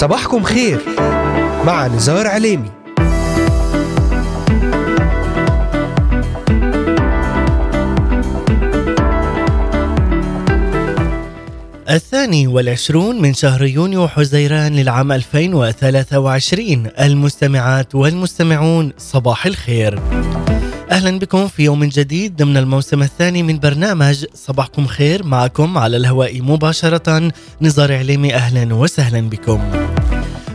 صباحكم خير. مع نزار عليمي. الثاني والعشرون من شهر يونيو حزيران للعام 2023 المستمعات والمستمعون صباح الخير. أهلا بكم في يوم جديد ضمن الموسم الثاني من برنامج صباحكم خير معكم على الهواء مباشرة. نزار عليمي أهلا وسهلا بكم.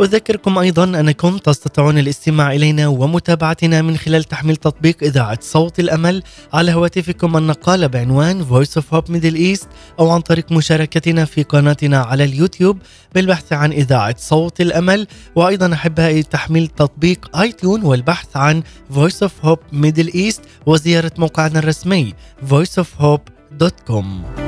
أذكركم أيضا أنكم تستطيعون الاستماع إلينا ومتابعتنا من خلال تحميل تطبيق إذاعة صوت الأمل. على هواتفكم النقالة بعنوان Voice of Hope Middle East أو عن طريق مشاركتنا في قناتنا على اليوتيوب بالبحث عن إذاعة صوت الأمل. وأيضا أحبائي تحميل تطبيق آيتون والبحث عن Voice of Hope Middle East وزيارة موقعنا الرسمي voiceofhope.com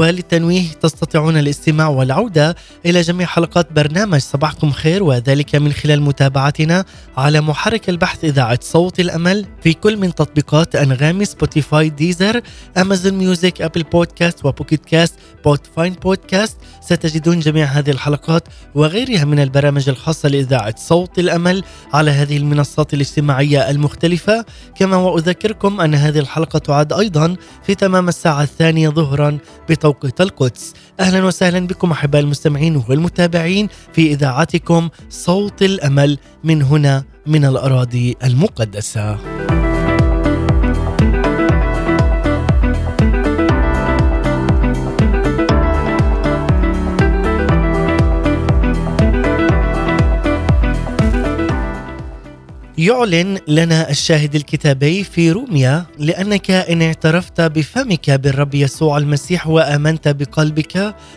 وللتنويه تستطيعون الاستماع والعودة إلى جميع حلقات برنامج صباحكم خير وذلك من خلال متابعتنا على محرك البحث إذاعة صوت الأمل في كل من تطبيقات أنغامي سبوتيفاي ديزر أمازون ميوزك أبل بودكاست وبوكيت كاست بود فاين بودكاست ستجدون جميع هذه الحلقات وغيرها من البرامج الخاصة لإذاعة صوت الأمل على هذه المنصات الاجتماعية المختلفة. كما وأذكركم أن هذه الحلقة تعاد أيضا في تمام الساعة الثانية ظهرا بتوقيت القدس. أهلا وسهلا بكم أحباء المستمعين والمتابعين في إذاعتكم صوت الأمل من هنا من الأراضي المقدسة. يعلن لنا الشاهد الكتابي في روميا لأنك إن اعترفت بفمك بالرب يسوع المسيح وآمنت بقلبك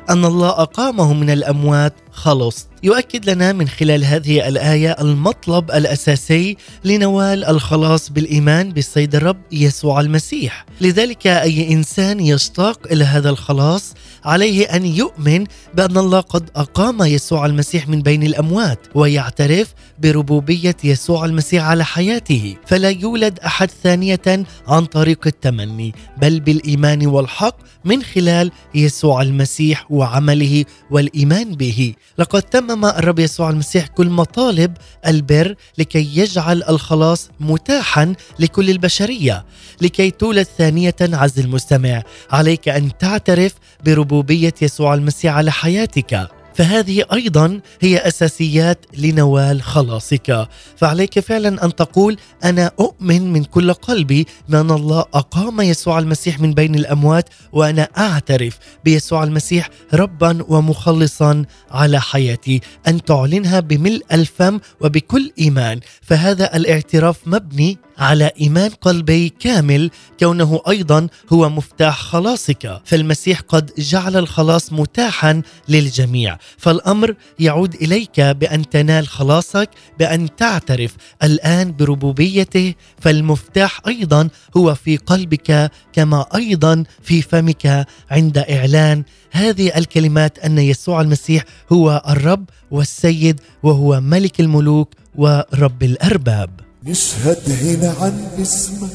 أن الله أقامه من الأموات خلصت. يؤكد لنا من خلال هذه الآية المطلب الأساسي لنوال الخلاص بالإيمان بالسيد الرب يسوع المسيح. لذلك أي إنسان يشتاق إلى هذا الخلاص عليه أن يؤمن بأن الله قد أقام يسوع المسيح من بين الأموات ويعترف بربوبية يسوع المسيح على حياته. فلا يولد أحد ثانية عن طريق التمني بل بالإيمان والحق من خلال يسوع المسيح وعمله والإيمان به. لقد تمم الرب يسوع المسيح كل مطالب البر لكي يجعل الخلاص متاحا لكل البشرية لكي تولد ثانية عز المستمع. عليك أن تعترف بربوبية يسوع المسيح على حياتك. فهذه أيضا هي أساسيات لنوال خلاصك. فعليك فعلا أن تقول أنا أؤمن من كل قلبي بأن الله أقام يسوع المسيح من بين الأموات وأنا أعترف بيسوع المسيح ربا ومخلصا على حياتي. أن تعلنها بملء الفم وبكل إيمان. فهذا الاعتراف مبني على إيمان قلبي كامل كونه أيضا هو مفتاح خلاصك. فالمسيح قد جعل الخلاص متاحا للجميع. فالأمر يعود إليك بأن تنال خلاصك بأن تعترف الآن بربوبيته. فالمفتاح أيضا هو في قلبك كما أيضا في فمك عند إعلان. هذه الكلمات أن يسوع المسيح هو الرب والسيد وهو ملك الملوك ورب الأرباب. نشهد هنا عن اسمك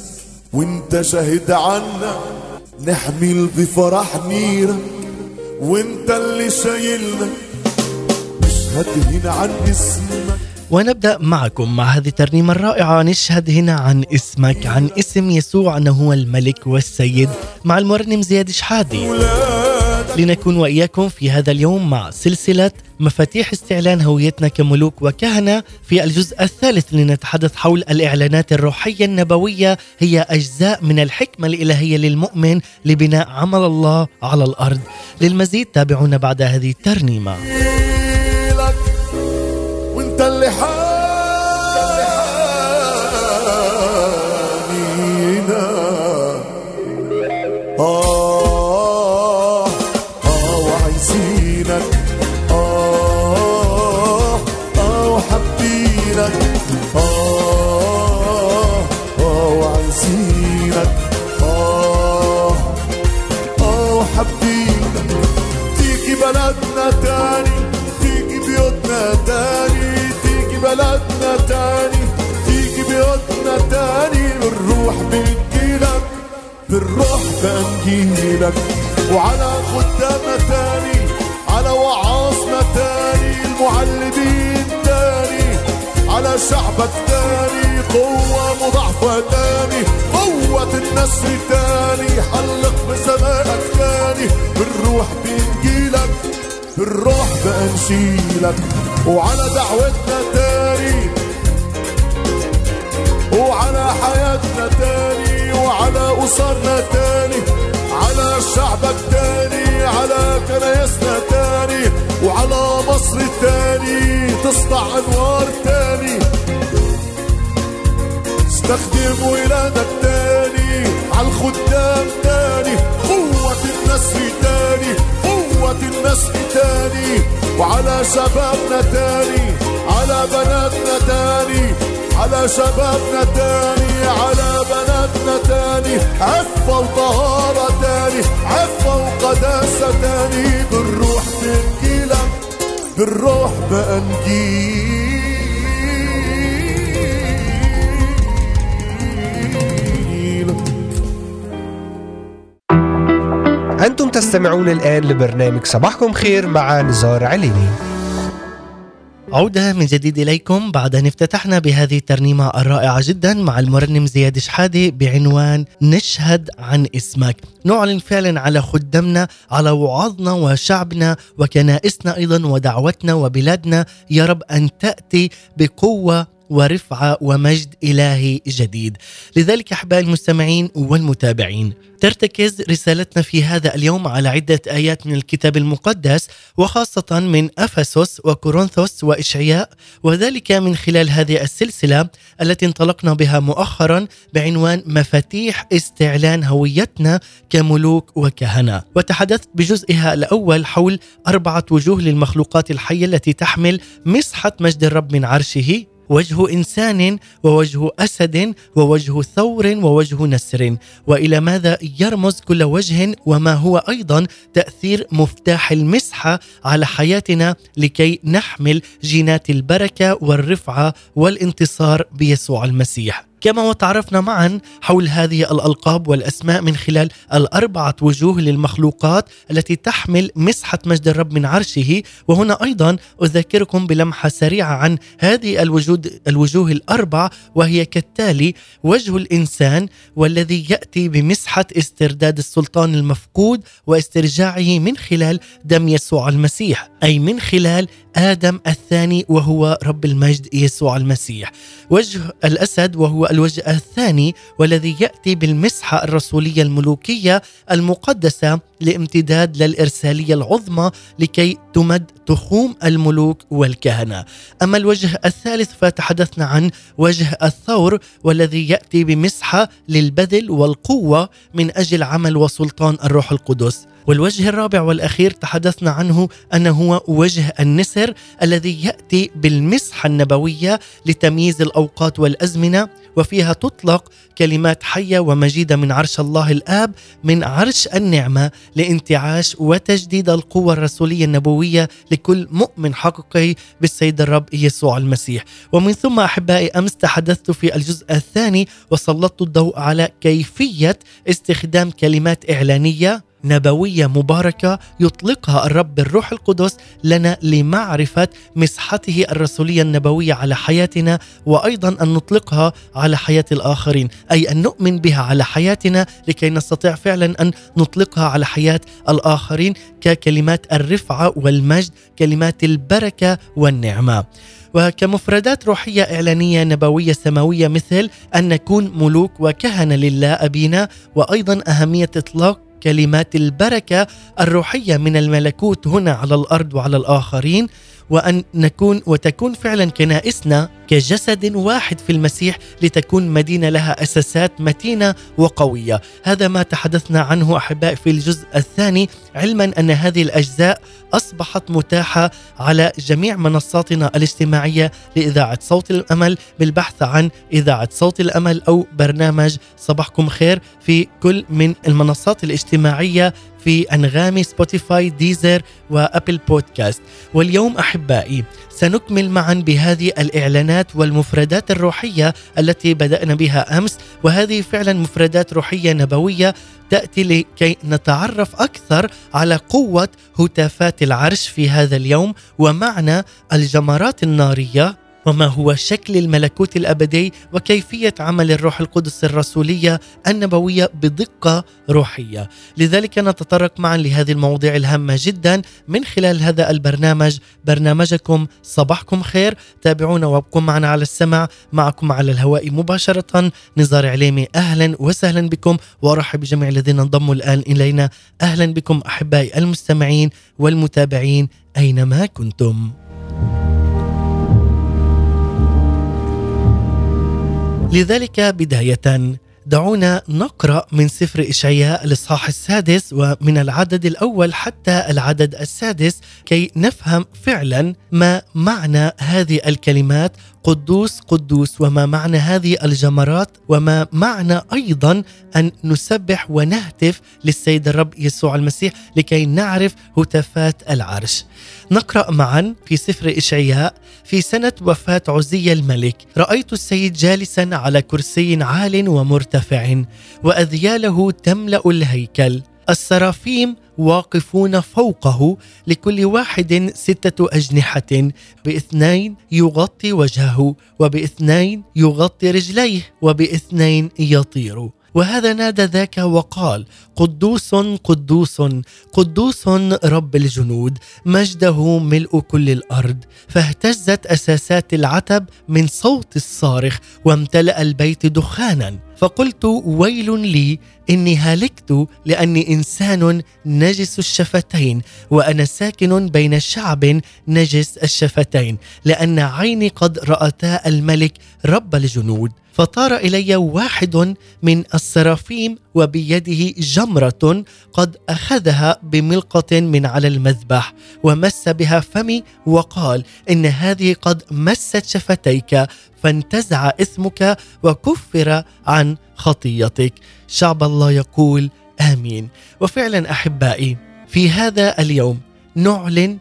وانت شاهد عنا. نحمل بفرح نيرك وانت اللي شايلنا. نشهد هنا عن اسمك. ونبدأ معكم مع هذه الترنيمة الرائعة. نشهد هنا عن اسمك عن اسم يسوع أنه هو الملك والسيد. مع المرنم زياد شحادي. لنكون وإياكم في هذا اليوم مع سلسلة مفاتيح استعلان هويتنا كملوك وكهنة في الجزء الثالث لنتحدث حول الإعلانات الروحية النبوية. هي أجزاء من الحكمة الإلهية للمؤمن لبناء عمل الله على الأرض. للمزيد تابعونا بعد هذه الترنيمة. وانت اللي آه. بنجيلك وعلى خدامنا تاني على وعاصنا تاني المعلمين تاني على شعبك تاني قوة مضاعفة تاني قوة النسر تاني حلق بسمائك تاني بالروح بنجيلك بالروح بنشيلك وعلى دعوتنا تاني وعلى حياتنا تاني وعلى أسرنا تاني على شعبك تاني على كنايسنا تاني وعلى مصر تاني تصنع أنوار تاني استخدم ولادك تاني على الخدام تاني قوة النسر تاني قوة النسر تاني وعلى شبابنا تاني على بناتنا تاني على شبابنا تاني على بناتنا تاني عفة وطهارة تاني عفة وقداسة تاني. بالروح بنجيلك بالروح بقى نجيلك أنتم تستمعون الآن لبرنامج صباحكم خير مع نزار عليني. عودة من جديد إليكم بعد أن افتتحنا بهذه الترنيمة الرائعة جدا مع المرنم زياد شحادة بعنوان نشهد عن اسمك. نعلن فعلا على خدامنا على وعظنا وشعبنا وكنائسنا أيضا ودعوتنا وبلادنا. يا رب أن تأتي بقوة ورفعة ومجد إلهي جديد. لذلك أحبائي المستمعين والمتابعين ترتكز رسالتنا في هذا اليوم على عدة آيات من الكتاب المقدس وخاصة من أفسس وكورنثوس وإشعياء وذلك من خلال هذه السلسلة التي انطلقنا بها مؤخرا بعنوان مفاتيح استعلان هويتنا كملوك وكهنة. وتحدثت بجزئها الأول حول أربعة وجوه للمخلوقات الحية التي تحمل مسحة مجد الرب من عرشه وجه إنسان ووجه أسد ووجه ثور ووجه نسر. وإلى ماذا يرمز كل وجه وما هو أيضا تأثير مفتاح المسحه على حياتنا لكي نحمل جينات البركة والرفعة والانتصار بيسوع المسيح. كما وتعرفنا معا حول هذه الألقاب والأسماء من خلال الأربعة وجوه للمخلوقات التي تحمل مسحة مجد الرب من عرشه. وهنا أيضا أذكركم بلمحة سريعة عن هذه الوجود الوجوه الأربع وهي كالتالي وجه الإنسان والذي يأتي بمسحة استرداد السلطان المفقود واسترجاعه من خلال دم يسوع المسيح أي من خلال آدم الثاني وهو رب المجد يسوع المسيح. وجه الأسد وهو الوجه الثاني والذي يأتي بالمسحة الرسولية الملوكية المقدسة لامتداد للإرسالية العظمى لكي تمد تخوم الملوك والكهنة. أما الوجه الثالث فتحدثنا عن وجه الثور والذي يأتي بمسحة للبذل والقوة من أجل عمل وسلطان الروح القدس. والوجه الرابع والأخير تحدثنا عنه أنه هو وجه النسر الذي يأتي بالمسحة النبوية لتمييز الأوقات والأزمنة وفيها تطلق كلمات حية ومجيدة من عرش الله الآب من عرش النعمة لانتعاش وتجديد القوة الرسولية النبوية لكل مؤمن حقيقي بالسيد الرب يسوع المسيح. ومن ثم أحبائي أمس تحدثت في الجزء الثاني وسلطت الضوء على كيفية استخدام كلمات إعلانية. نبوية مباركة يطلقها الرب بالروح القدس لنا لمعرفة مسحته الرسولية النبوية على حياتنا وأيضا أن نطلقها على حياة الآخرين، أي أن نؤمن بها على حياتنا لكي نستطيع فعلا أن نطلقها على حياة الآخرين ككلمات الرفعة والمجد، كلمات البركة والنعمة. وكمفردات روحية إعلانية نبوية سماوية مثل أن نكون ملوك وكهنة لله أبينا وأيضا أهمية إطلاق كلمات البركة الروحية من الملكوت هنا على الأرض وعلى الآخرين وأن نكون وتكون فعلا كنائسنا كجسد واحد في المسيح لتكون مدينة لها أساسات متينة وقوية، هذا ما تحدثنا عنه أحبائي في الجزء الثاني علما أن هذه الأجزاء أصبحت متاحة على جميع منصاتنا الاجتماعية لإذاعة صوت الأمل بالبحث عن إذاعة صوت الأمل أو برنامج صباحكم خير في كل من المنصات الاجتماعية في أنغامي سبوتيفاي ديزر وأبل بودكاست. واليوم أحبائي سنكمل معا بهذه الإعلانات والمفردات الروحية التي بدأنا بها أمس وهذه فعلا مفردات روحية نبوية تأتي لكي نتعرف أكثر على قوة هتافات العرش في هذا اليوم ومعنى الجمرات النارية وما هو شكل الملكوت الأبدي وكيفية عمل الروح القدس الرسولية النبوية بدقة روحية، لذلك نتطرق معا لهذه المواضيع الهامة جدا من خلال هذا البرنامج. برنامجكم صباحكم خير، تابعونا وابقوا معنا على السمع، معكم على الهواء مباشرة. نزار عليمي أهلا وسهلا بكم. وأرحب بجميع الذين انضموا الآن إلينا، أهلا بكم أحبائي المستمعين والمتابعين أينما كنتم. لذلك بداية دعونا نقرأ من سفر إشعياء الإصحاح السادس ومن العدد الأول حتى العدد السادس كي نفهم فعلا ما معنى هذه الكلمات قدوس قدوس وما معنى هذه الجمرات وما معنى أيضا أن نسبح ونهتف للسيد الرب يسوع المسيح لكي نعرف هتافات العرش. نقرأ معا في سفر إشعياء في سنة وفاة عزي الملك رأيت السيد جالسا على كرسي عال ومرتفع وأذياله تملأ الهيكل السرافيم واقفون فوقه لكل واحد ستة أجنحة بإثنين يغطي وجهه وبإثنين يغطي رجليه وبإثنين يطير. وهذا نادى ذاك وقال قدوس قدوس قدوس رب الجنود مجده ملء كل الأرض. فاهتزت أساسات العتب من صوت الصارخ وامتلأ البيت دخانا. فقلت ويل لي إني هلكت لأني إنسان نجس الشفتين وأنا ساكن بين شعب نجس الشفتين لأن عيني قد رأتا الملك رب الجنود. فطار إلي واحد من السرافيم وبيده جمرة قد أخذها بملقة من على المذبح ومس بها فمي وقال إن هذه قد مست شفتيك فانتزع اسمك وكفر عن خطيتك شعب الله يقول آمين وفعلا أحبائي في هذا اليوم نعلن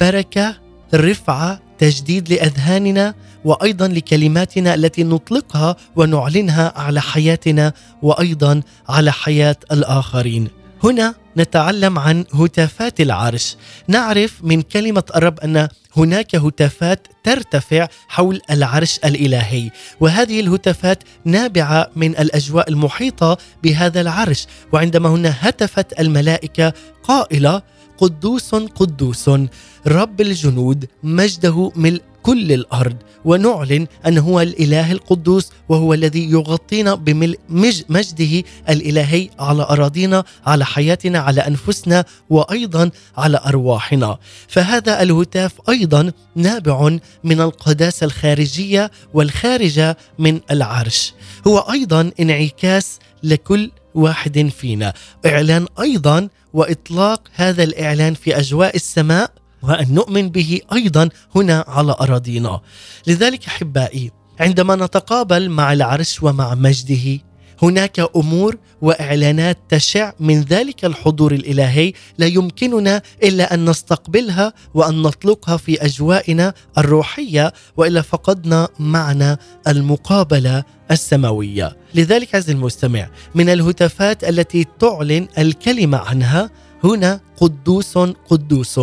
بركة رفعه تجديد لأذهاننا وأيضا لكلماتنا التي نطلقها ونعلنها على حياتنا وأيضا على حياة الآخرين. هنا نتعلم عن هتافات العرش، نعرف من كلمة الرب أن هناك هتافات ترتفع حول العرش الإلهي، وهذه الهتافات نابعة من الأجواء المحيطة بهذا العرش، وعندما هنا هتفت الملائكة قائلة قدوس قدوس. رب الجنود مجده ملء كل الأرض ونعلن أن هو الإله القدوس وهو الذي يغطينا بملء مجده الإلهي على أراضينا على حياتنا على أنفسنا وأيضا على أرواحنا. فهذا الهتاف أيضا نابع من القداسة الخارجية والخارجة من العرش. هو أيضا انعكاس لكل واحد فينا. إعلان أيضا وإطلاق هذا الإعلان في أجواء السماء وأن نؤمن به أيضا هنا على أراضينا. لذلك أحبائي عندما نتقابل مع العرش ومع مجده هناك أمور وإعلانات تشع من ذلك الحضور الإلهي لا يمكننا إلا أن نستقبلها وأن نطلقها في أجوائنا الروحية وإلا فقدنا معنى المقابلة السماوية. لذلك عز المستمع من الهتافات التي تعلن الكلمة عنها هنا قدوس قدوس.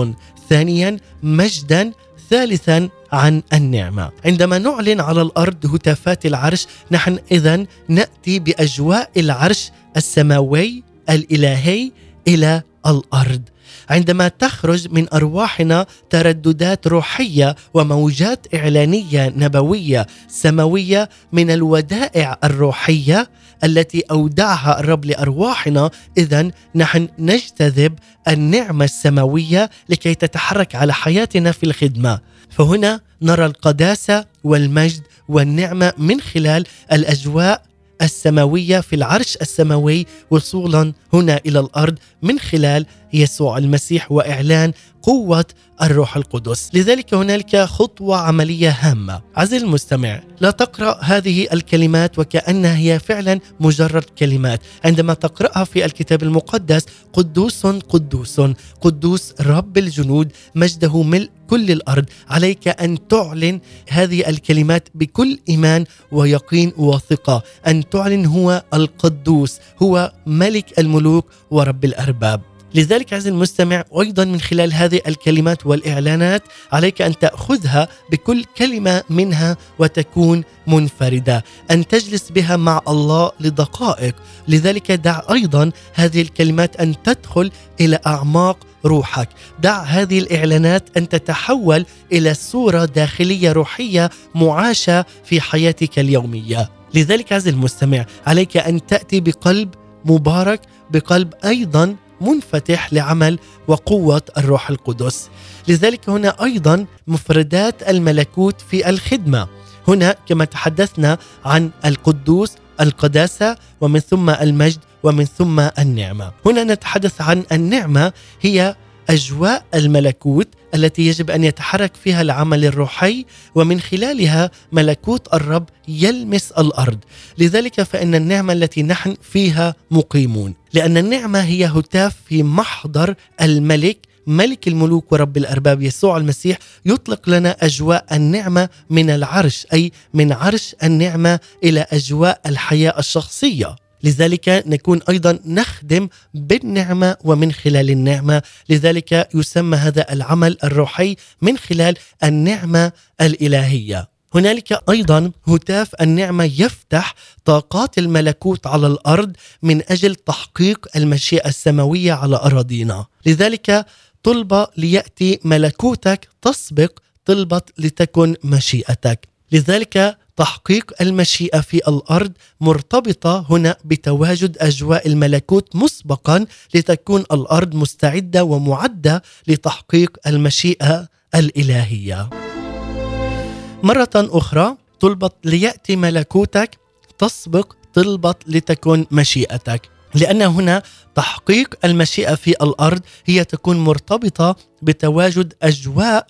ثانيا مجدا ثالثا عن النعمة. عندما نعلن على الأرض هتافات العرش نحن اذا نأتي بأجواء العرش السماوي الإلهي إلى الأرض. عندما تخرج من أرواحنا ترددات روحية وموجات إعلانية نبوية سماوية من الودائع الروحية التي أودعها الرب لأرواحنا اذا نحن نجتذب النعمة السماوية لكي تتحرك على حياتنا في الخدمة. فهنا نرى القداسة والمجد والنعمة من خلال الأجواء السماوية في العرش السماوي وصولا هنا إلى الأرض من خلال يسوع المسيح وإعلان قوة الروح القدس. لذلك هنالك خطوة عملية هامة. عزيزي المستمع لا تقرأ هذه الكلمات وكأنها هي فعلا مجرد كلمات. عندما تقرأها في الكتاب المقدس قدوس قدوس قدوس رب الجنود مجده ملء كل الأرض عليك أن تعلن هذه الكلمات بكل إيمان ويقين وثقة. أن تعلن هو القدوس هو ملك الملوك ورب الأرباب. لذلك عزيزي المستمع وأيضا من خلال هذه الكلمات والإعلانات عليك أن تأخذها بكل كلمة منها وتكون منفردة. أن تجلس بها مع الله لدقائق. لذلك دع أيضا هذه الكلمات أن تدخل إلى أعماق روحك. دع هذه الإعلانات أن تتحول إلى صورة داخلية روحية معاشة في حياتك اليومية. لذلك عزيزي المستمع عليك أن تأتي بقلب مبارك بقلب أيضا منفتح لعمل وقوة الروح القدس. لذلك هنا أيضا مفردات الملكوت في الخدمة. هنا كما تحدثنا عن القدوس القداسة ومن ثم المجد ومن ثم النعمة. هنا نتحدث عن النعمة هي أجواء الملكوت التي يجب أن يتحرك فيها العمل الروحي ومن خلالها ملكوت الرب يلمس الأرض. لذلك فإن النعمة التي نحن فيها مقيمون. لأن النعمة هي هتاف في محضر الملك ملك الملوك ورب الأرباب يسوع المسيح. يطلق لنا أجواء النعمة من العرش أي من عرش النعمة إلى أجواء الحياة الشخصية. لذلك نكون أيضا نخدم بالنعمة ومن خلال النعمة. لذلك يسمى هذا العمل الروحي من خلال النعمة الإلهية. هنالك أيضا هتاف النعمة يفتح طاقات الملكوت على الأرض من أجل تحقيق المشيئة السماوية على أراضينا. لذلك طلب ليأتي ملكوتك تسبق طلبه لتكن مشيئتك. لذلك تحقيق المشيئة في الأرض مرتبطة هنا بتواجد أجواء الملكوت مسبقا لتكون الأرض مستعدة ومعدة لتحقيق المشيئة الإلهية. مرة أخرى طلبت ليأتي ملكوتك تسبق طلبت لتكن مشيئتك. لأن هنا تحقيق المشيئة في الأرض هي تكون مرتبطة بتواجد أجواء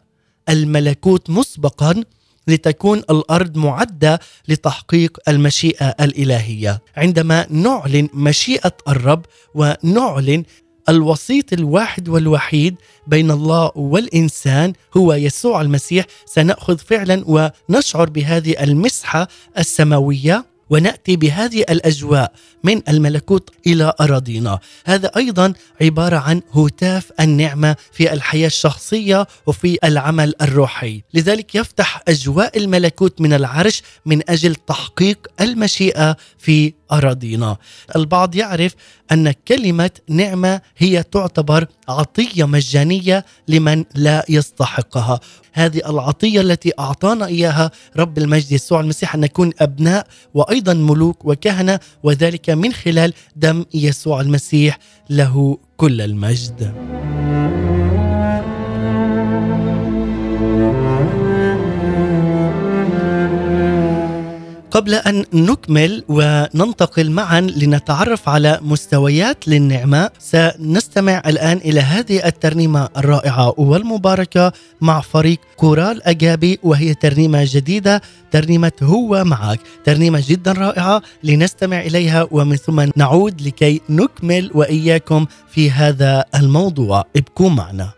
الملكوت مسبقا لتكون الأرض معدة لتحقيق المشيئة الإلهية. عندما نعلن مشيئة الرب ونعلن الوسيط الواحد والوحيد بين الله والإنسان هو يسوع المسيح سنأخذ فعلا ونشعر بهذه المسحة السماوية. ونأتي بهذه الأجواء من الملكوت إلى أراضينا، هذا أيضا عبارة عن هتاف النعمة في الحياة الشخصية وفي العمل الروحي، لذلك يفتح أجواء الملكوت من العرش من أجل تحقيق المشيئة في أراضينا. البعض يعرف أن كلمة نعمة هي تعتبر عطية مجانية لمن لا يستحقها. هذه العطية التي أعطانا إياها رب المجد يسوع المسيح أن نكون أبناء وأيضا ملوك وكهنة وذلك من خلال دم يسوع المسيح له كل المجد. قبل أن نكمل وننتقل معا لنتعرف على مستويات للنعمة سنستمع الآن إلى هذه الترنيمة الرائعة والمباركة مع فريق كورال أجابي وهي ترنيمة جديدة ترنيمة هو معك. ترنيمة جدا رائعة لنستمع إليها ومن ثم نعود لكي نكمل وإياكم في هذا الموضوع. ابقوا معنا.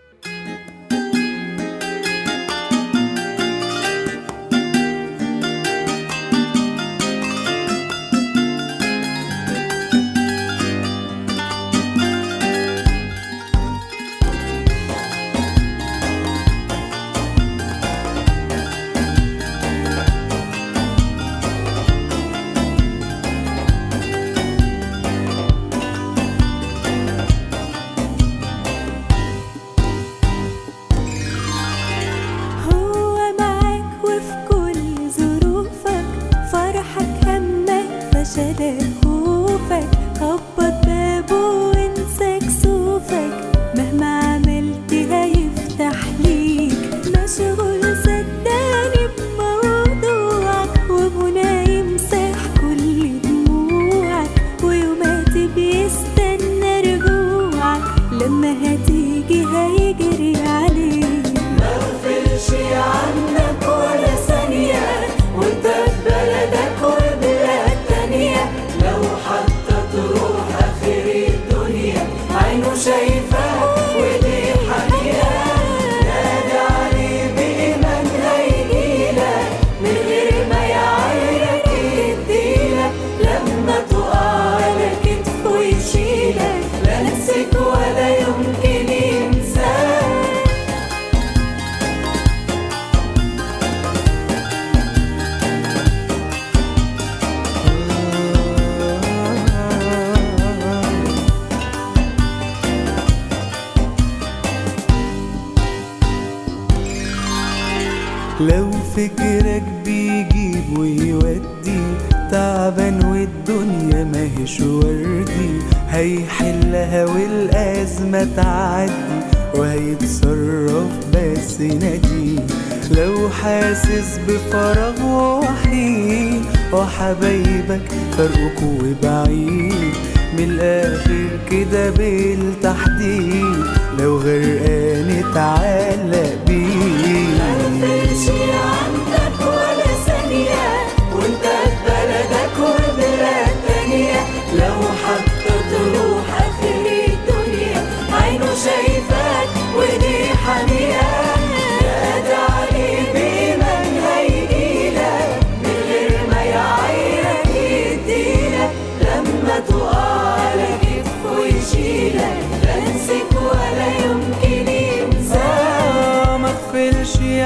ماهيش وردي هيحلها والأزمة تعدي وهيتصرف بس نادي لو حاسس بفراغ وحيد وحبايبك فرقك وبعيد. من الآخر كده بالتحديد لو غرقان اتعلق بيه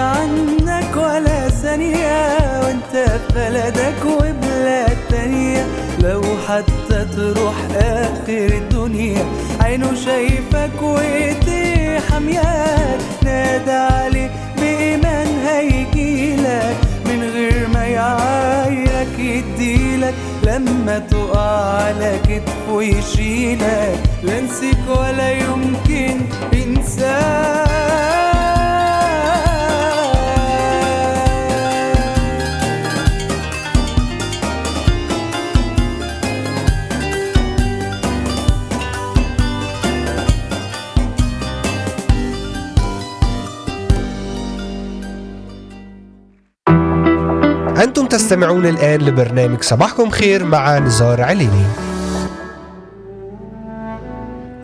عنك ولا ثانية وانت في بلدك وبلاد تانية. لو حتى تروح آخر الدنيا عينه شايفك وايديه حمياك نادى عليه بإيمان هيجيلك من غير ما يعايرك يديلك. لما تقع على كتفه يشيلك. لا نسيك ولا يمكن ينساك تستمعون الآن لبرنامج صباحكم خير مع نزار عليني.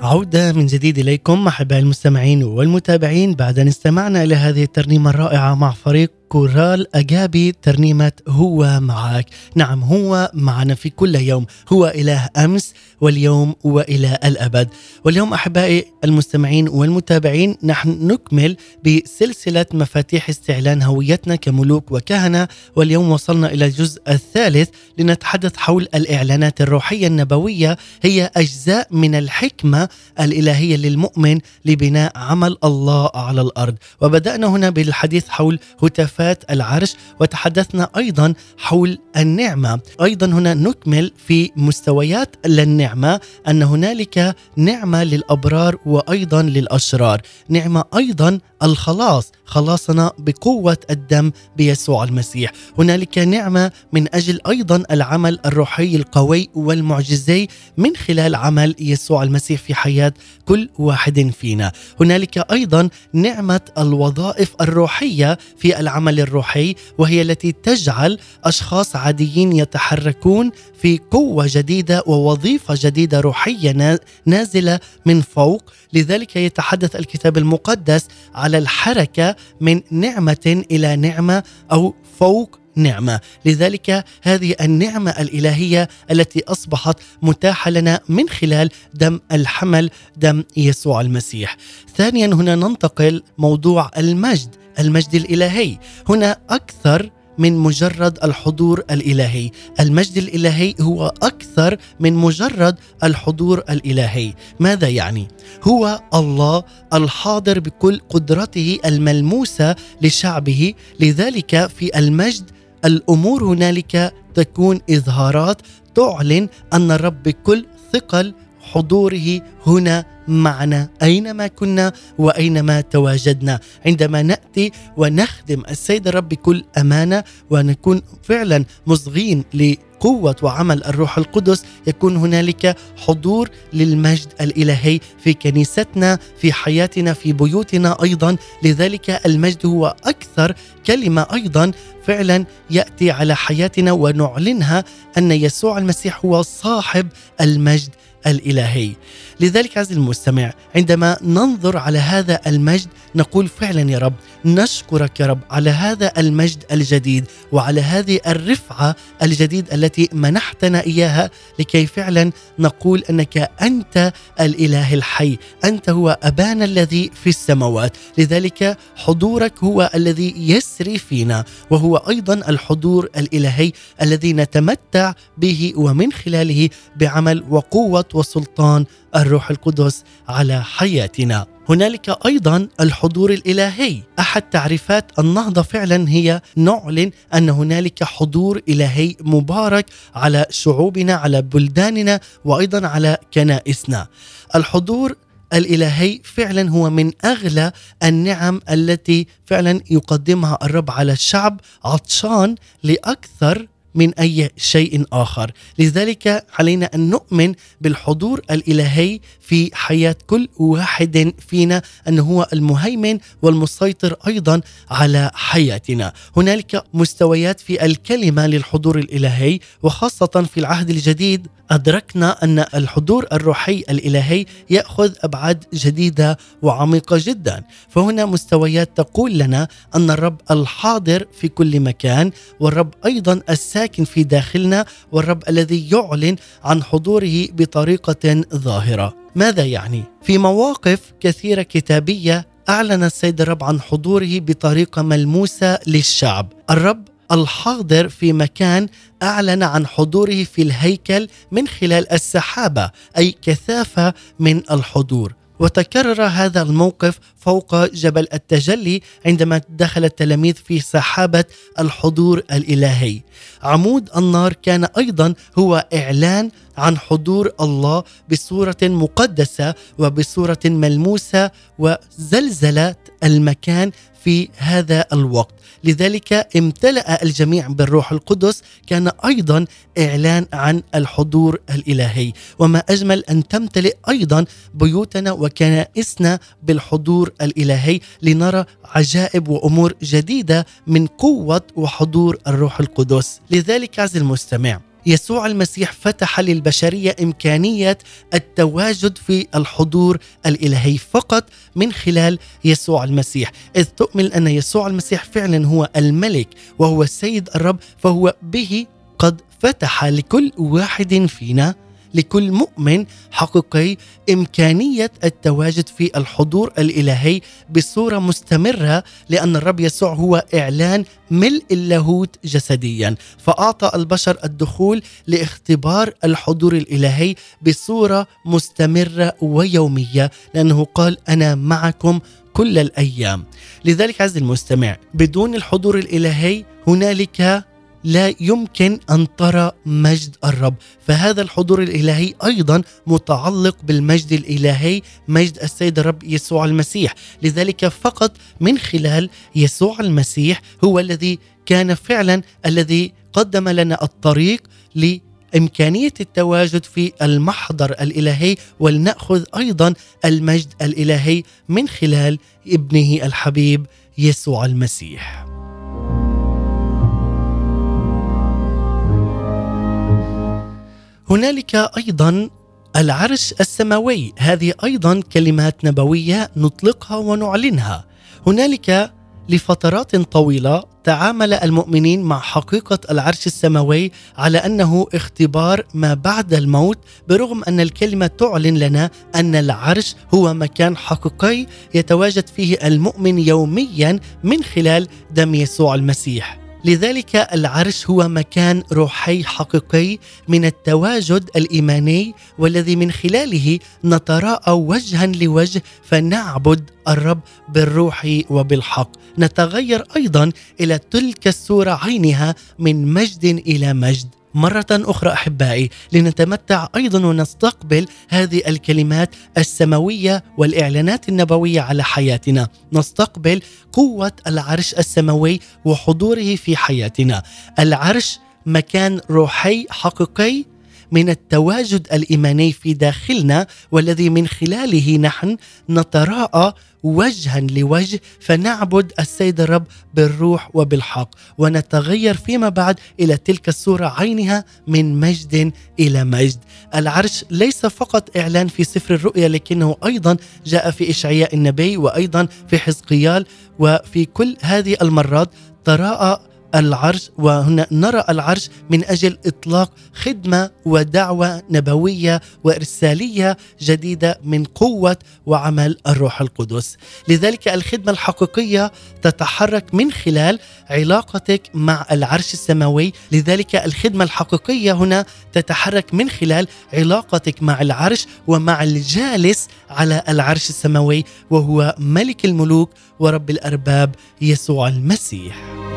عودة من جديد إليكم أحباء المستمعين والمتابعين. بعد أن استمعنا إلى هذه الترنيمة الرائعة مع فريق كورال أجابي ترنيمة هو معك نعم هو معنا في كل يوم. هو إله أمس واليوم وإلى الأبد. واليوم أحبائي المستمعين والمتابعين نحن نكمل بسلسلة مفاتيح استعلان هويتنا كملوك وكهنة. واليوم وصلنا إلى الجزء الثالث لنتحدث حول الإعلانات الروحية النبوية. هي أجزاء من الحكمة الإلهية للمؤمن لبناء عمل الله على الأرض. وبدأنا هنا بالحديث حول هتافات العرش وتحدثنا أيضا حول النعمة. أيضا هنا نكمل في مستويات للنعمة أن هنالك نعمة للأبرار وأيضا للأشرار. نعمة أيضا الخلاص. خلاصنا بقوة الدم بيسوع المسيح. هنالك نعمة من أجل أيضا العمل الروحي القوي والمعجزي من خلال عمل يسوع المسيح في حياة كل واحد فينا. هنالك أيضا نعمة الوظائف الروحية في العمل الروحي وهي التي تجعل أشخاص عاديين يتحركون في قوة جديدة ووظيفة جديدة روحية نا- نازلة من فوق. لذلك يتحدث الكتاب المقدس على الحركة من نعمة إلى نعمة أو فوق نعمة. لذلك هذه النعمة الإلهية التي أصبحت متاحة لنا من خلال دم الحمل دم يسوع المسيح. ثانيا هنا ننتقل موضوع المجد المجد الإلهي. هنا أكثر من مجرد الحضور الإلهي، المجد الإلهي هو أكثر من مجرد الحضور الإلهي، ماذا يعني؟ هو الله الحاضر بكل قدرته الملموسة لشعبه، لذلك في المجد الأمور هنالك تكون إظهارات تعلن أن الرب بكل ثقل حضوره هنا معنا أينما كنا وأينما تواجدنا عندما نأتي ونخدم السيد الرب بكل أمانة ونكون فعلا مصغين لقوة وعمل الروح القدس يكون هنالك حضور للمجد الإلهي في كنيستنا في حياتنا في بيوتنا أيضا لذلك المجد هو أكثر كلمة أيضا فعلا يأتي على حياتنا ونعلنها أن يسوع المسيح هو صاحب المجد الإلهي. لذلك عزيزي المستمع عندما ننظر على هذا المجد نقول فعلا يا رب نشكرك يا رب على هذا المجد الجديد وعلى هذه الرفعة الجديد التي منحتنا إياها لكي فعلا نقول أنك أنت الإله الحي، أنت هو أبانا الذي في السماوات، لذلك حضورك هو الذي يسري فينا وهو أيضا الحضور الإلهي الذي نتمتع به ومن خلاله بعمل وقوة وسلطان الروح القدس على حياتنا. هنالك أيضا الحضور الإلهي. أحد تعريفات النهضة فعلا هي نعلن أن هنالك حضور إلهي مبارك على شعوبنا على بلداننا وأيضا على كنائسنا. الحضور الإلهي فعلا هو من أغلى النعم التي فعلا يقدمها الرب على الشعب عطشان لأكثر من أي شيء آخر، لذلك علينا أن نؤمن بالحضور الإلهي في حياة كل واحد فينا انه هو المهيمن والمسيطر أيضا على حياتنا، هنالك مستويات في الكلمة للحضور الإلهي وخاصة في العهد الجديد أدركنا أن الحضور الروحي الإلهي يأخذ أبعاد جديدة وعميقة جدا، فهنا مستويات تقول لنا أن الرب الحاضر في كل مكان والرب أيضا الساكن في داخلنا والرب الذي يعلن عن حضوره بطريقة ظاهرة. ماذا يعني؟ في مواقف كثيرة كتابية أعلن السيد الرب عن حضوره بطريقة ملموسة للشعب. الرب الحاضر في مكان أعلن عن حضوره في الهيكل من خلال السحابة أي كثافة من الحضور وتكرر هذا الموقف فوق جبل التجلي عندما دخل التلاميذ في سحابة الحضور الإلهي. عمود النار كان أيضا هو إعلان عن حضور الله بصورة مقدسة وبصورة ملموسة وزلزلت المكان في هذا الوقت. لذلك امتلأ الجميع بالروح القدس كان أيضا إعلان عن الحضور الإلهي. وما أجمل أن تمتلئ أيضا بيوتنا وكنائسنا بالحضور الإلهي لنرى عجائب وأمور جديدة من قوة وحضور الروح القدس. لذلك عز المستمع يسوع المسيح فتح للبشرية إمكانية التواجد في الحضور الإلهي فقط من خلال يسوع المسيح، إذ تؤمن أن يسوع المسيح فعلا هو الملك وهو السيد الرب فهو به قد فتح لكل واحد فينا لكل مؤمن حقيقي إمكانية التواجد في الحضور الإلهي بصورة مستمرة لأن الرب يسوع هو إعلان ملء اللاهوت جسديا. فأعطى البشر الدخول لاختبار الحضور الإلهي بصورة مستمرة ويومية لأنه قال أنا معكم كل الأيام لذلك عز المستمع بدون الحضور الإلهي هنالك لا يمكن أن ترى مجد الرب فهذا الحضور الإلهي أيضا متعلق بالمجد الإلهي مجد السيد الرب يسوع المسيح لذلك فقط من خلال يسوع المسيح هو الذي كان فعلا الذي قدم لنا الطريق ل إمكانية التواجد في المحضر الإلهي ولنأخذ أيضا المجد الإلهي من خلال ابنه الحبيب يسوع المسيح. هنالك أيضا العرش السماوي. هذه أيضا كلمات نبوية نطلقها ونعلنها. هنالك لفترات طويلة تعامل المؤمنين مع حقيقة العرش السماوي على أنه اختبار ما بعد الموت برغم أن الكلمة تعلن لنا أن العرش هو مكان حقيقي يتواجد فيه المؤمن يوميا من خلال دم يسوع المسيح. لذلك العرش هو مكان روحي حقيقي من التواجد الإيماني والذي من خلاله نتراءى وجها لوجه فنعبد الرب بالروح وبالحق. نتغير أيضا إلى تلك الصورة عينها من مجد إلى مجد. مرة أخرى أحبائي لنتمتع أيضا ونستقبل هذه الكلمات السماوية والإعلانات النبوية على حياتنا. نستقبل قوة العرش السماوي وحضوره في حياتنا. العرش مكان روحي حقيقي من التواجد الإيماني في داخلنا والذي من خلاله نحن نتراءى وجها لوجه فنعبد السيد الرب بالروح وبالحق ونتغير فيما بعد إلى تلك الصورة عينها من مجد إلى مجد. العرش ليس فقط إعلان في سفر الرؤيا لكنه أيضا جاء في إشعياء النبي وأيضا في حزقيال وفي كل هذه المرات تراءى العرش وهنا نرى العرش من أجل إطلاق خدمة ودعوة نبوية وإرسالية جديدة من قوة وعمل الروح القدس. لذلك الخدمة الحقيقية تتحرك من خلال علاقتك مع العرش السماوي، لذلك الخدمة الحقيقية هنا تتحرك من خلال علاقتك مع العرش ومع الجالس على العرش السماوي وهو ملك الملوك ورب الأرباب يسوع المسيح.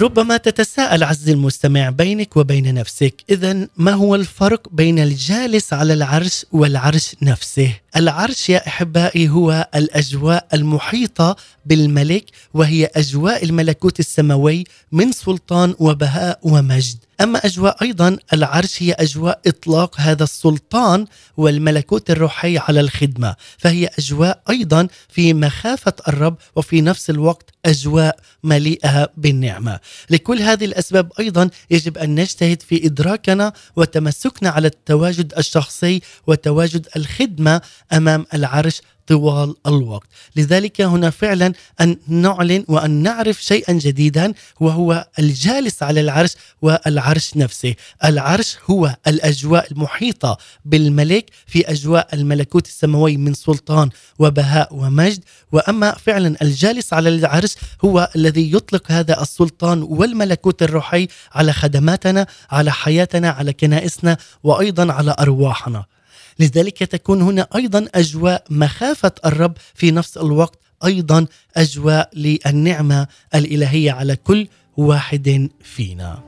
ربما تتساءل عز المستمع بينك وبين نفسك اذا ما هو الفرق بين الجالس على العرش والعرش نفسه؟ العرش يا أحبائي هو الأجواء المحيطة بالملك وهي أجواء الملكوت السماوي من سلطان وبهاء ومجد. أما أجواء أيضا العرش هي أجواء إطلاق هذا السلطان والملكوت الروحي على الخدمة. فهي أجواء أيضا في مخافة الرب وفي نفس الوقت أجواء مليئة بالنعمة. لكل هذه الأسباب أيضا يجب أن نجتهد في إدراكنا وتمسكنا على التواجد الشخصي وتواجد الخدمة أمام العرش طوال الوقت. لذلك هنا فعلا أن نعلن وأن نعرف شيئا جديدا وهو الجالس على العرش والعرش نفسه. العرش هو الأجواء المحيطة بالملك في أجواء الملكوت السماوي من سلطان وبهاء ومجد. وأما فعلا الجالس على العرش هو الذي يطلق هذا السلطان والملكوت الروحي على خدماتنا على حياتنا على كنائسنا وأيضا على أرواحنا. لذلك تكون هنا أيضا أجواء مخافة الرب في نفس الوقت أيضا أجواء للنعمة الإلهية على كل واحد فينا.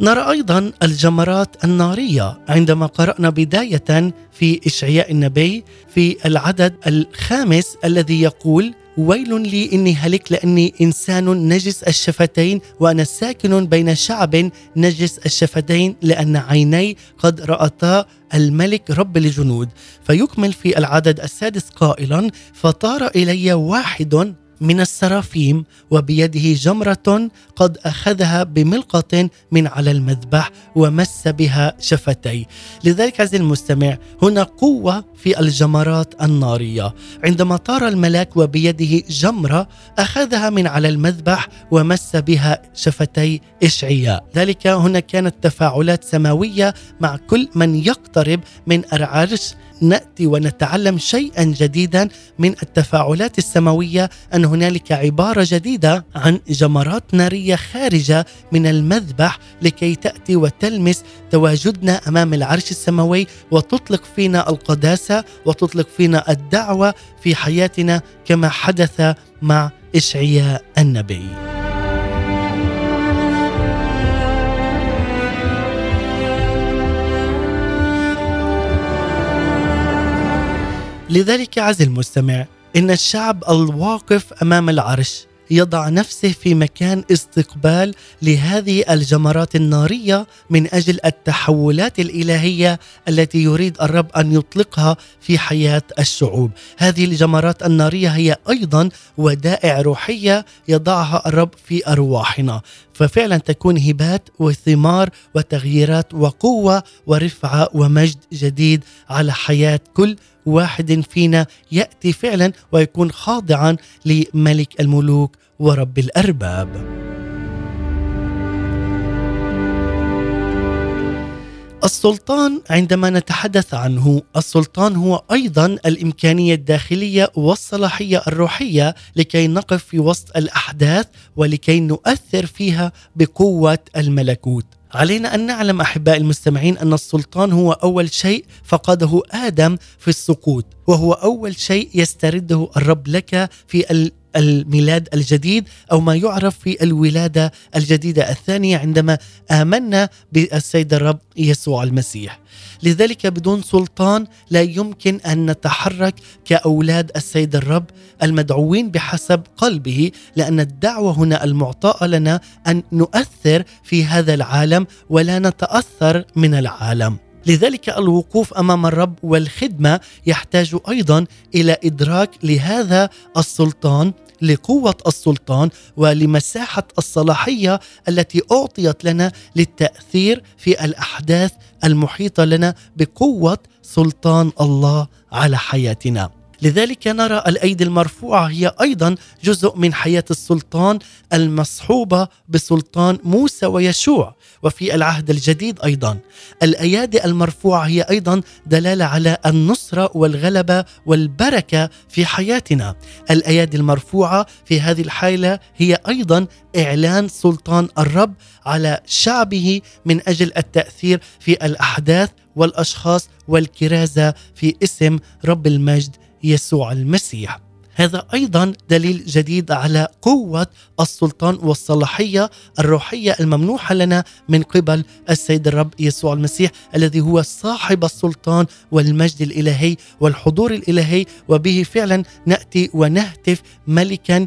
نرى أيضا الجمرات النارية عندما قرأنا بداية في إشعياء النبي في العدد الخامس الذي يقول ويل لي إني هلك لأني إنسان نجس الشفتين وأنا ساكن بين شعب نجس الشفتين لأن عيني قد رأتا الملك رب الجنود. فيكمل في العدد السادس قائلا فطار إلي واحد من السرافيم وبيده جمرة قد أخذها بملقة من على المذبح ومس بها شفتي لذلك عزيزي المستمع هنا قوة في الجمرات النارية. عندما طار الملاك وبيده جمرة أخذها من على المذبح ومس بها شفتي إشعياء. ذلك هنا كانت تفاعلات سماوية مع كل من يقترب من العرش نأتي ونتعلم شيئا جديدا من التفاعلات السماوية أن هنالك عبارة جديدة عن جمرات نارية خارجة من المذبح لكي تأتي وتلمس تواجدنا أمام العرش السماوي وتطلق فينا القداسة وتطلق فينا الدعوة في حياتنا كما حدث مع إشعياء النبي. لذلك عز المستمع إن الشعب الواقف أمام العرش يضع نفسه في مكان استقبال لهذه الجمرات النارية من أجل التحولات الإلهية التي يريد الرب أن يطلقها في حياة الشعوب. هذه الجمرات النارية هي أيضا ودائع روحية يضعها الرب في أرواحنا، ففعلا تكون هبات وثمار وتغييرات وقوة ورفعة ومجد جديد على حياة كل واحد فينا يأتي فعلا ويكون خاضعا لملك الملوك ورب الأرباب. السلطان عندما نتحدث عنه السلطان هو أيضا الإمكانية الداخلية والصلاحية الروحية لكي نقف في وسط الأحداث ولكي نؤثر فيها بقوة الملكوت علينا أن نعلم احباء المستمعين أن السلطان هو أول شيء فقده آدم في السقوط وهو أول شيء يسترده الرب لك في الميلاد الجديد أو ما يعرف في الولادة الجديدة الثانية عندما آمنا بالسيد الرب يسوع المسيح. لذلك بدون سلطان لا يمكن أن نتحرك كأولاد السيد الرب المدعوين بحسب قلبه لأن الدعوة هنا المعطاه لنا أن نؤثر في هذا العالم ولا نتأثر من العالم. لذلك الوقوف أمام الرب والخدمة يحتاج أيضا إلى إدراك لهذا السلطان لقوة السلطان ولمساحة الصلاحية التي أعطيت لنا للتأثير في الأحداث المحيطة لنا بقوة سلطان الله على حياتنا. لذلك نرى الأيدي المرفوعة هي أيضا جزء من حياة السلطان المصحوبة بسلطان موسى ويشوع. وفي العهد الجديد أيضا. الأيادي المرفوعة هي أيضا دلالة على النصرة والغلبة والبركة في حياتنا. الأيادي المرفوعة في هذه الحالة هي أيضا إعلان سلطان الرب على شعبه من أجل التأثير في الأحداث والأشخاص والكرازة في اسم رب المجد يسوع المسيح. هذا أيضا دليل جديد على قوة السلطان والصلاحية الروحية الممنوحة لنا من قبل السيد الرب يسوع المسيح الذي هو صاحب السلطان والمجد الإلهي والحضور الإلهي وبه فعلا نأتي ونهتف ملكا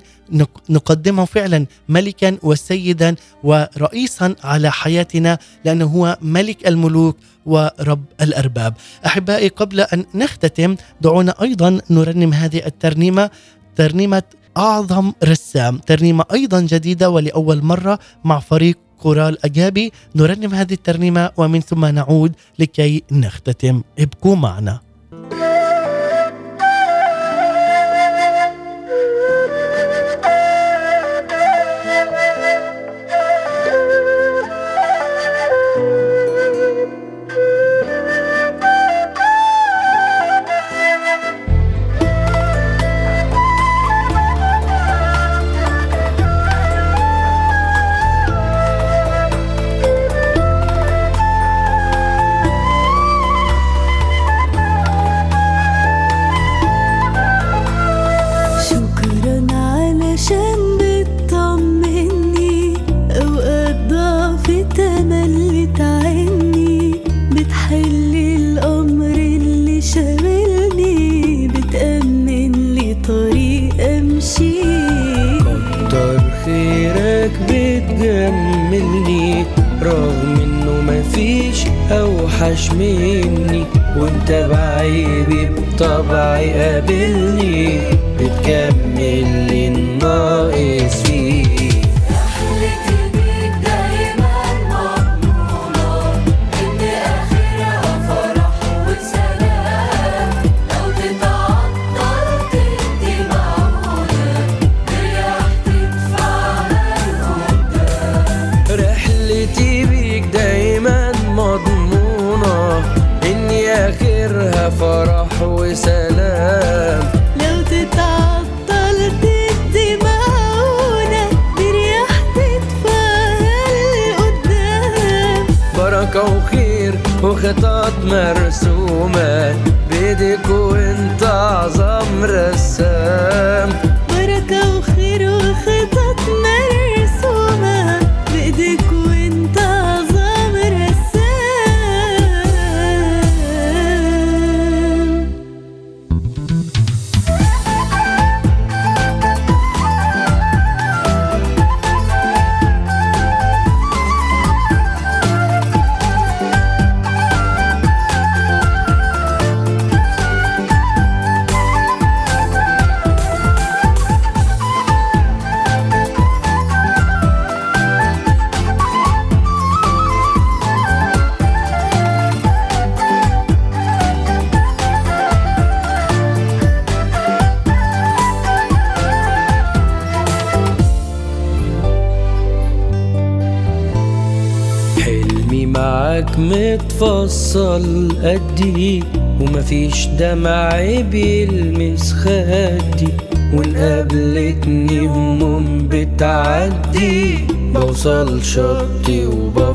نقدمه فعلا ملكا وسيدا ورئيسا على حياتنا لأنه هو ملك الملوك ورب الأرباب. أحبائي قبل أن نختتم دعونا أيضا نرنم هذه الترنيمة ترنيمة أعظم رسام، ترنيمة أيضا جديدة ولأول مرة مع فريق كورال أجابي نرنم هذه الترنيمة ومن ثم نعود لكي نختتم ابقوا معنا. متفصل قدي ومفيش دمع بيلمس خدي وإن قابلتني هموم بتعدي بوصل شطي وبفرح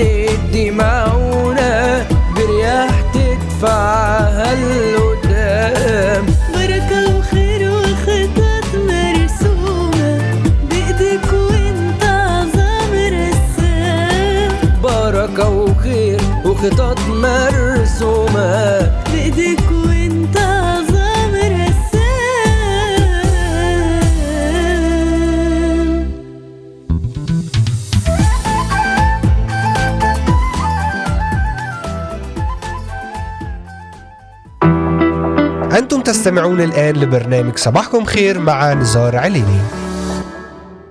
تدي معونة برياح تدفعها لقدام. بركة وخير وخطط مرسومة بإيدك وإنت أعظم رسام. بركة وخير وخطط تستمعون الآن لبرنامج صباحكم خير مع نزار عليني.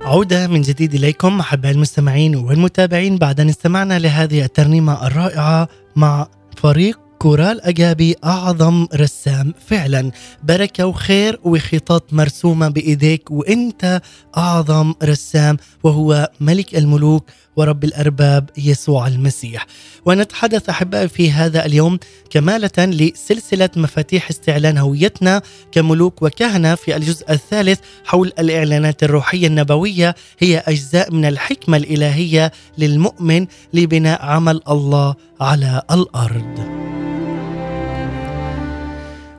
عودة من جديد إليكم أحبائي المستمعين والمتابعين بعد أن استمعنا لهذه الترنيمة الرائعة مع فريق كورال أجابي أعظم رسام فعلا. بركة وخير وخطط مرسومة بإيديك وإنت أعظم رسام وهو ملك الملوك ورب الأرباب يسوع المسيح. ونتحدث أحبائي في هذا اليوم كمالة لسلسلة مفاتيح استعلان هويتنا كملوك وكهنة في الجزء الثالث حول الإعلانات الروحية النبوية. هي أجزاء من الحكمة الإلهية للمؤمن لبناء عمل الله على الأرض.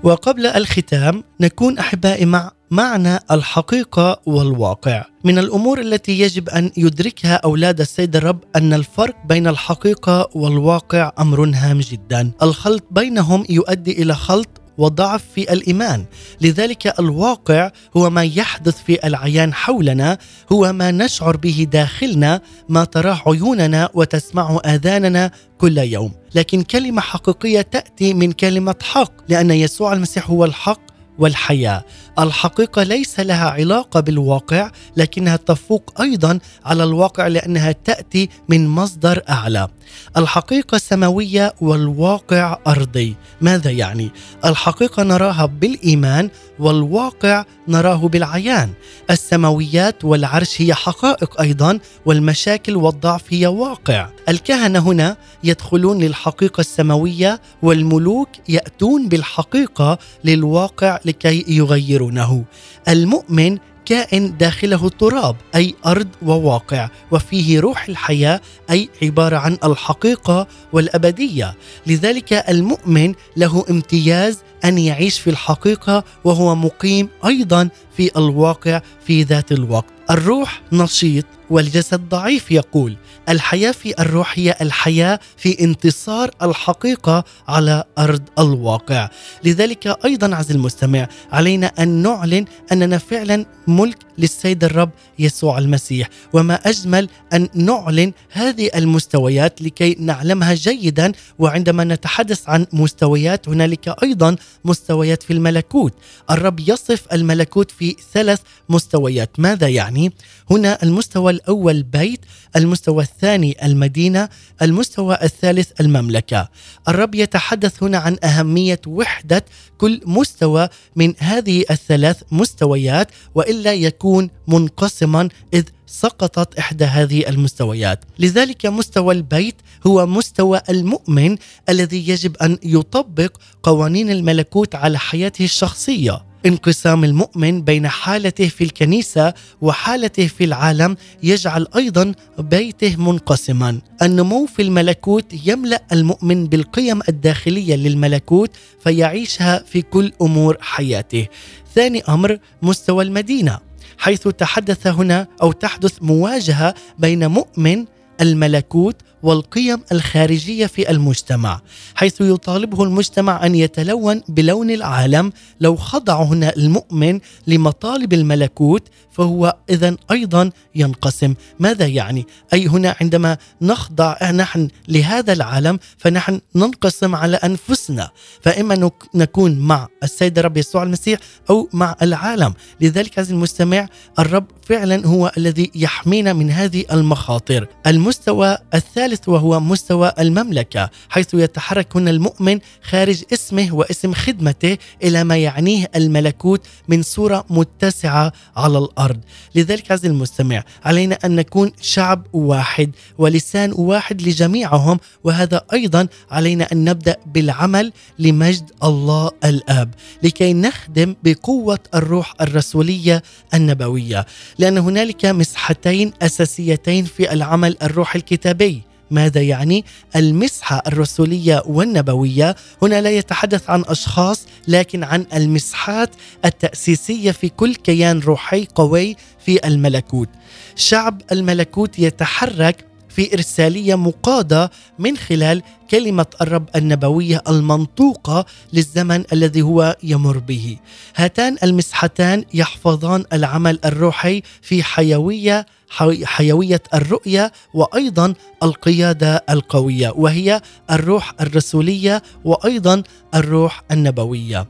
وقبل الختام نكون أحبائي مع معنى الحقيقة والواقع. من الأمور التي يجب أن يدركها أولاد السيد الرب أن الفرق بين الحقيقة والواقع أمر هام جدا. الخلط بينهم يؤدي إلى خلط وضعف في الإيمان، لذلك الواقع هو ما يحدث في العيان حولنا، هو ما نشعر به داخلنا، ما تراه عيوننا وتسمعه آذاننا كل يوم، لكن كلمة حقيقية تأتي من كلمة حق، لأن يسوع المسيح هو الحق والحياة، الحقيقة ليس لها علاقة بالواقع لكنها تفوق أيضا على الواقع لأنها تأتي من مصدر أعلى. الحقيقة سماوية والواقع أرضي، ماذا يعني؟ الحقيقة نراها بالإيمان والواقع نراه بالعيان. السماويات والعرش هي حقائق أيضا والمشاكل والضعف هي واقع. الكهنة هنا يدخلون للحقيقة السماوية والملوك يأتون بالحقيقة للواقع لكي يغيرونه. المؤمن كائن داخله تراب أي أرض وواقع وفيه روح الحياة أي عبارة عن الحقيقة والأبدية لذلك المؤمن له امتياز أن يعيش في الحقيقة وهو مقيم أيضا في الواقع في ذات الوقت. الروح نشيط والجسد ضعيف يقول. الحياة في الروح هي الحياة في انتصار الحقيقة على أرض الواقع. لذلك أيضا عز المستمع علينا أن نعلن أننا فعلا ملك للسيد الرب يسوع المسيح. وما أجمل أن نعلن هذه المستويات لكي نعلمها جيدا. وعندما نتحدث عن مستويات هنالك أيضا مستويات في الملكوت. الرب يصف الملكوت في ثلاث مستويات. ماذا يعني؟ هنا المستوى الأول بيت المستوى الثاني المدينة المستوى الثالث المملكة. الرب يتحدث هنا عن أهمية وحدة كل مستوى من هذه الثلاث مستويات وإلا يكون منقسما إذ سقطت إحدى هذه المستويات، لذلك مستوى البيت هو مستوى المؤمن الذي يجب أن يطبق قوانين الملكوت على حياته الشخصية. انقسام المؤمن بين حالته في الكنيسة وحالته في العالم يجعل أيضا بيته منقسما. النمو في الملكوت يملأ المؤمن بالقيم الداخلية للملكوت فيعيشها في كل أمور حياته. ثاني أمر مستوى المدينة حيث تحدث هنا أو تحدث مواجهة بين مؤمن الملكوت والقيم الخارجية في المجتمع حيث يطالبه المجتمع أن يتلون بلون العالم لو خضع هنا المؤمن لمطالب الملكوت فهو اذا أيضا ينقسم. ماذا يعني؟ أي هنا عندما نخضع نحن لهذا العالم فنحن ننقسم على أنفسنا. فإما نك- نكون مع السيد الرب يسوع المسيح أو مع العالم. لذلك عزيزي المستمع الرب فعلا هو الذي يحمينا من هذه المخاطر. المستوى الثالث وهو مستوى المملكة حيث يتحرك هنا المؤمن خارج اسمه واسم خدمته إلى ما يعنيه الملكوت من صورة متسعة على الأرض. لذلك عزيزي المستمع علينا أن نكون شعب واحد ولسان واحد لجميعهم وهذا أيضا علينا أن نبدأ بالعمل لمجد الله الآب لكي نخدم بقوة الروح الرسولية النبوية لأن هنالك مسحتين أساسيتين في العمل الروح الكتابي. ماذا يعني؟ المسحة الرسولية والنبوية هنا لا يتحدث عن أشخاص لكن عن المسحات التأسيسية في كل كيان روحي قوي في الملكوت. شعب الملكوت يتحرك في إرسالية مقادة من خلال كلمة الرب النبوية المنطوقة للزمن الذي هو يمر به. هاتان المسحتان يحفظان العمل الروحي في حيوية حي- حيوية الرؤية وأيضا القيادة القوية وهي الروح الرسولية وأيضا الروح النبوية.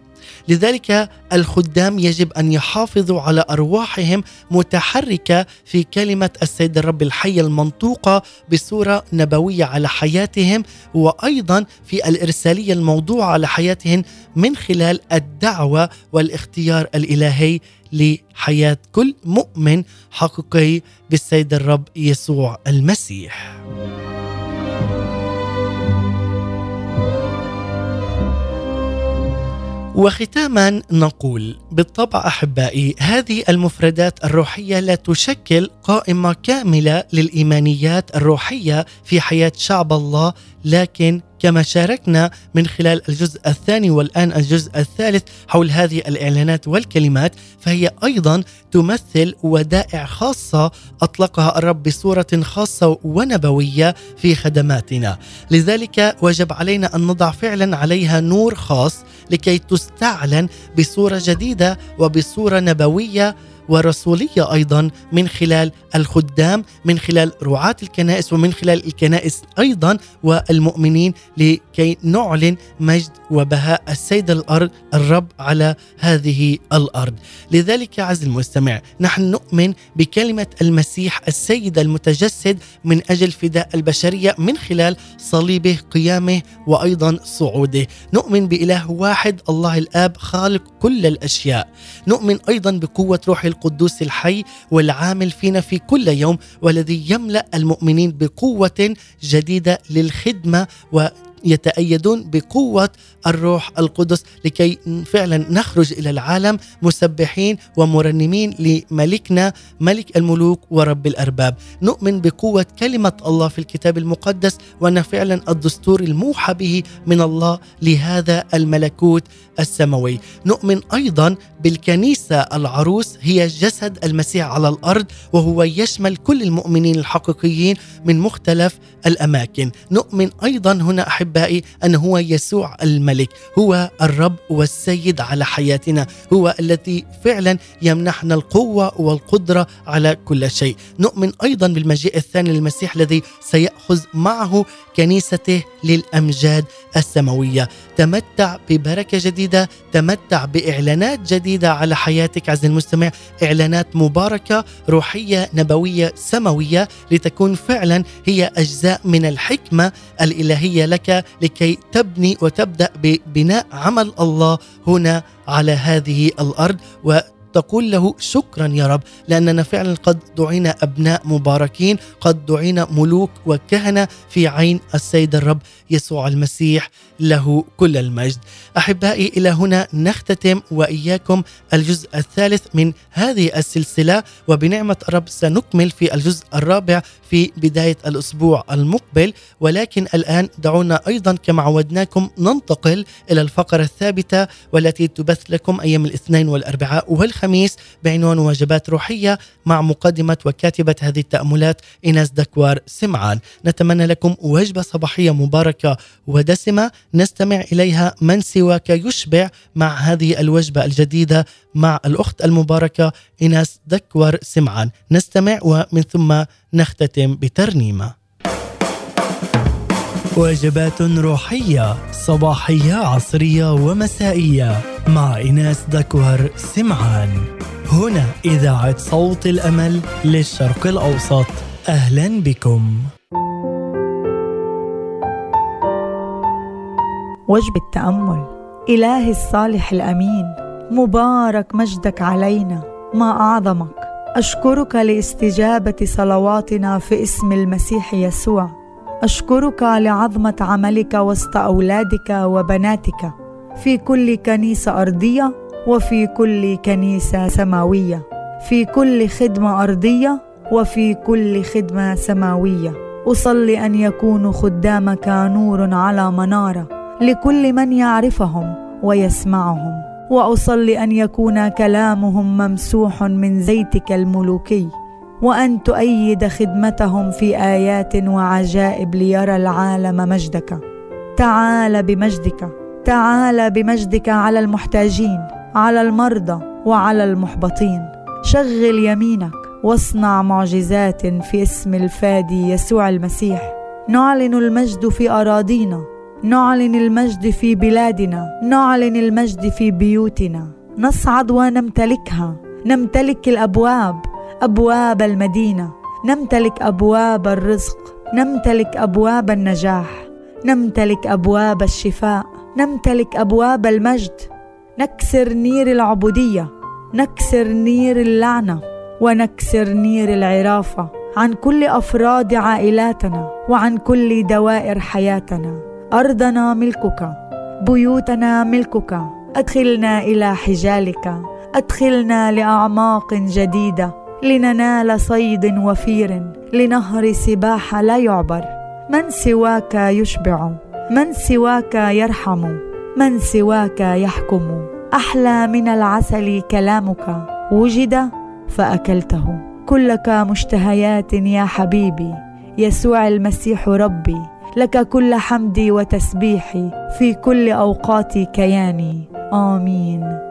لذلك الخدام يجب أن يحافظوا على أرواحهم متحركة في كلمة السيد الرب الحي المنطوقه بصورة نبوية على حياتهم وأيضا في الإرسالية الموضوعة على حياتهم من خلال الدعوة والاختيار الإلهي لحياة كل مؤمن حقيقي بالسيد الرب يسوع المسيح. وختاما نقول بالطبع أحبائي هذه المفردات الروحية لا تشكل قائمة كاملة للإيمانيات الروحية في حياة شعب الله لكن كما شاركنا من خلال الجزء الثاني والآن الجزء الثالث حول هذه الإعلانات والكلمات فهي أيضا تمثل ودائع خاصة أطلقها الرب بصورة خاصة ونبوية في خدماتنا. لذلك وجب علينا أن نضع فعلا عليها نور خاص لكي تستعلن بصورة جديدة وبصورة نبوية ورسوليه أيضا من خلال الخدام من خلال رعاة الكنائس ومن خلال الكنائس أيضا والمؤمنين لكي نعلن مجد وبهاء السيد الأرض الرب على هذه الأرض. لذلك عز المستمع نحن نؤمن بكلمة المسيح السيد المتجسد من أجل فداء البشرية من خلال صليبه قيامه وأيضا صعوده. نؤمن بإله واحد الله الآب خالق كل الأشياء. نؤمن أيضا بقوة روح القدوس الحي والعامل فينا في كل يوم والذي يملأ المؤمنين بقوة جديدة للخدمة و يتأيدون بقوة الروح القدس لكي فعلا نخرج إلى العالم مسبحين ومرنمين لملكنا ملك الملوك ورب الأرباب. نؤمن بقوة كلمة الله في الكتاب المقدس وأن فعلا الدستور الموحى به من الله لهذا الملكوت السماوي. نؤمن أيضا بالكنيسة العروس هي جسد المسيح على الأرض وهو يشمل كل المؤمنين الحقيقيين من مختلف الأماكن. نؤمن أيضا هنا أحبائي أن هو يسوع الملك هو الرب والسيد على حياتنا هو الذي فعلا يمنحنا القوة والقدرة على كل شيء. نؤمن أيضا بالمجيء الثاني للمسيح الذي سيأخذ معه كنيسته للأمجاد السماوية. تمتع ببركة جديدة تمتع بإعلانات جديدة على حياتك عز المستمع. إعلانات مباركة روحية نبوية سماوية لتكون فعلا هي أجزاء من الحكمة الإلهية لك لكي تبني وتبدأ ببناء عمل الله هنا على هذه الأرض. و تقول له شكرا يا رب لأننا فعلا قد دعينا أبناء مباركين قد دعينا ملوك وكهنة في عين السيد الرب يسوع المسيح له كل المجد. أحبائي إلى هنا نختتم وإياكم الجزء الثالث من هذه السلسلة وبنعمة الرب سنكمل في الجزء الرابع في بداية الأسبوع المقبل. ولكن الآن دعونا أيضا كما عودناكم ننتقل إلى الفقرة الثابتة والتي تبث لكم أيام الاثنين والأربعاء والخميس. بعنوان وجبات روحية مع مقدمة وكاتبة هذه التأملات ايناس دكوار سمعان. نتمنى لكم وجبة صباحية مباركة ودسمة. نستمع إليها من سواك يشبع مع هذه الوجبة الجديدة مع الأخت المباركة ايناس دكوار سمعان. نستمع ومن ثم نختتم بترنيمة. وجبات روحية صباحية عصرية ومسائية. مع إناس دكوهر سمعان. هنا إذاعة صوت الأمل للشرق الأوسط. أهلا بكم. وجبة تأمل إلهي الصالح الأمين مبارك مجدك علينا. ما أعظمك. أشكرك لاستجابة صلواتنا في اسم المسيح يسوع. أشكرك لعظمة عملك وسط أولادك وبناتك. في كل كنيسة أرضية وفي كل كنيسة سماوية. في كل خدمة أرضية وفي كل خدمة سماوية. أصلي أن يكونوا خدامك نور على منارة لكل من يعرفهم ويسمعهم. وأصلي أن يكون كلامهم ممسوح من زيتك الملوكي. وأن تؤيد خدمتهم في آيات وعجائب ليرى العالم مجدك. تعال بمجدك. تعال بمجدك على المحتاجين على المرضى وعلى المحبطين. شغل يمينك واصنع معجزات في اسم الفادي يسوع المسيح. نعلن المجد في أراضينا. نعلن المجد في بلادنا. نعلن المجد في بيوتنا. نصعد ونمتلكها. نمتلك الأبواب. أبواب المدينة. نمتلك أبواب الرزق. نمتلك أبواب النجاح. نمتلك أبواب الشفاء. نمتلك أبواب المجد. نكسر نير العبودية. نكسر نير اللعنة. ونكسر نير العرافة. عن كل أفراد عائلاتنا وعن كل دوائر حياتنا. أرضنا ملكك. بيوتنا ملكك. أدخلنا إلى حجالك. أدخلنا لأعماق جديدة. لننال صيد وفير لنهر سباحه لا يعبر. من سواك يشبع من سواك يرحم من سواك يحكم. أحلى من العسل كلامك وجد فأكلته. كلك مشتهيات يا حبيبي يسوع المسيح ربي. لك كل حمدي وتسبيحي في كل أوقات كياني. آمين.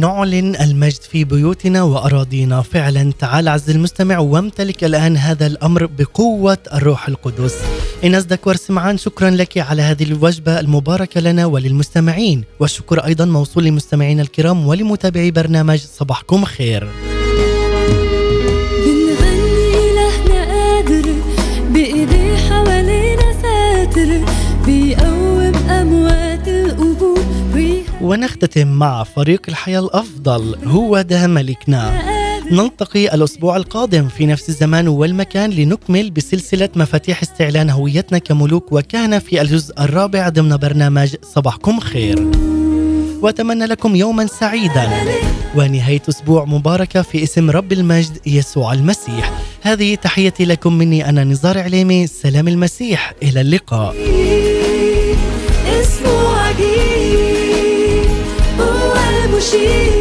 نعلن المجد في بيوتنا وأراضينا. فعلا تعال عز المستمع وامتلك الآن هذا الأمر بقوة الروح القدس. ايناس دكور سمعان شكرا لك على هذه الوجبة المباركة لنا وللمستمعين. والشكر أيضا موصول لمستمعينا الكرام ولمتابعي برنامج صباحكم خير. ونختتم مع فريق الحياة الأفضل هو ده ملكنا. نلتقي الأسبوع القادم في نفس الزمان والمكان لنكمل بسلسلة مفاتيح استعلان هويتنا كملوك وكهنة في الجزء الرابع ضمن برنامج صباحكم خير. وأتمنى لكم يوما سعيدا. ونهاية أسبوع مباركة في اسم رب المجد يسوع المسيح. هذه تحيتي لكم مني أنا نزار عليمي سلام المسيح. إلى اللقاء. she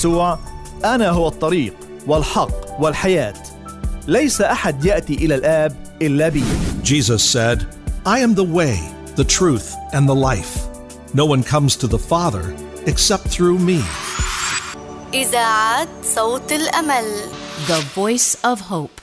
يسوع انا هو الطريق والحق والحياه ليس احد ياتي الى الاب الا بي Jesus said, I am the way, the truth, and the life. No one comes to the Father except through me. إذاعة صوت الأمل The Voice of Hope